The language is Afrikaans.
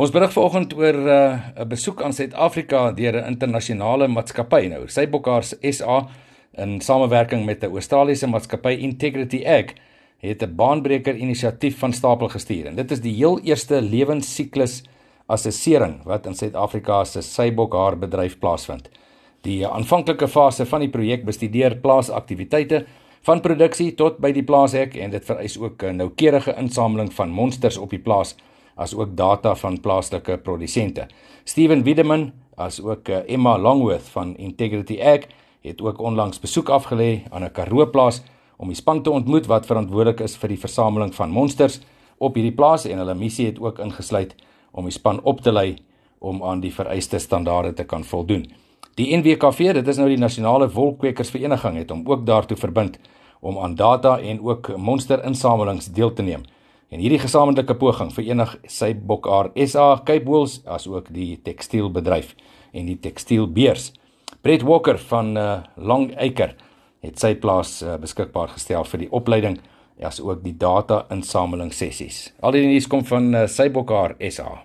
Ons berig vanoggend oor 'n uh, besoek aan Suid-Afrika deur 'n internasionale maatskappy nou. Sy Bokhaars SA in samewerking met 'n Australiese maatskappy Integrity Ag het 'n baanbreker inisiatief van stapel gestuur. En dit is die heel eerste lewensiklus assessering wat in Suid-Afrika se Sybokhaar bedryf plaasvind. Die aanvanklike fase van die projek bestudeer plaasaktiwiteite van produksie tot by die plaashek en dit vereis ook 'n noukeurige insameling van monsters op die plaas as ook data van plaaslike produsente. Steven Wiedemann as ook eh, Emma Longworth van Integrity Ag het ook onlangs besoek afgelê aan 'n Karoo plaas om die span te ontmoet wat verantwoordelik is vir die versameling van monsters op hierdie plaas en hulle missie het ook ingesluit om die span op te lei om aan die vereiste standaarde te kan voldoen. Die NWKV, dit is nou die Nasionale Wolkwekersvereniging het hom ook daartoe verbind om aan data en ook monsterinsamelings deel te neem. En hierdie gesamentlike poging verenig sy Bokaar SA Cape Wools as ook die tekstielbedryf en die tekstielbeurs. Brett Walker van uh, Long Acre het sy plaas uh, beskikbaar gestel vir die opleiding as ook die data insameling sessies. Al die nuus kom van uh, sy Bokaar SA.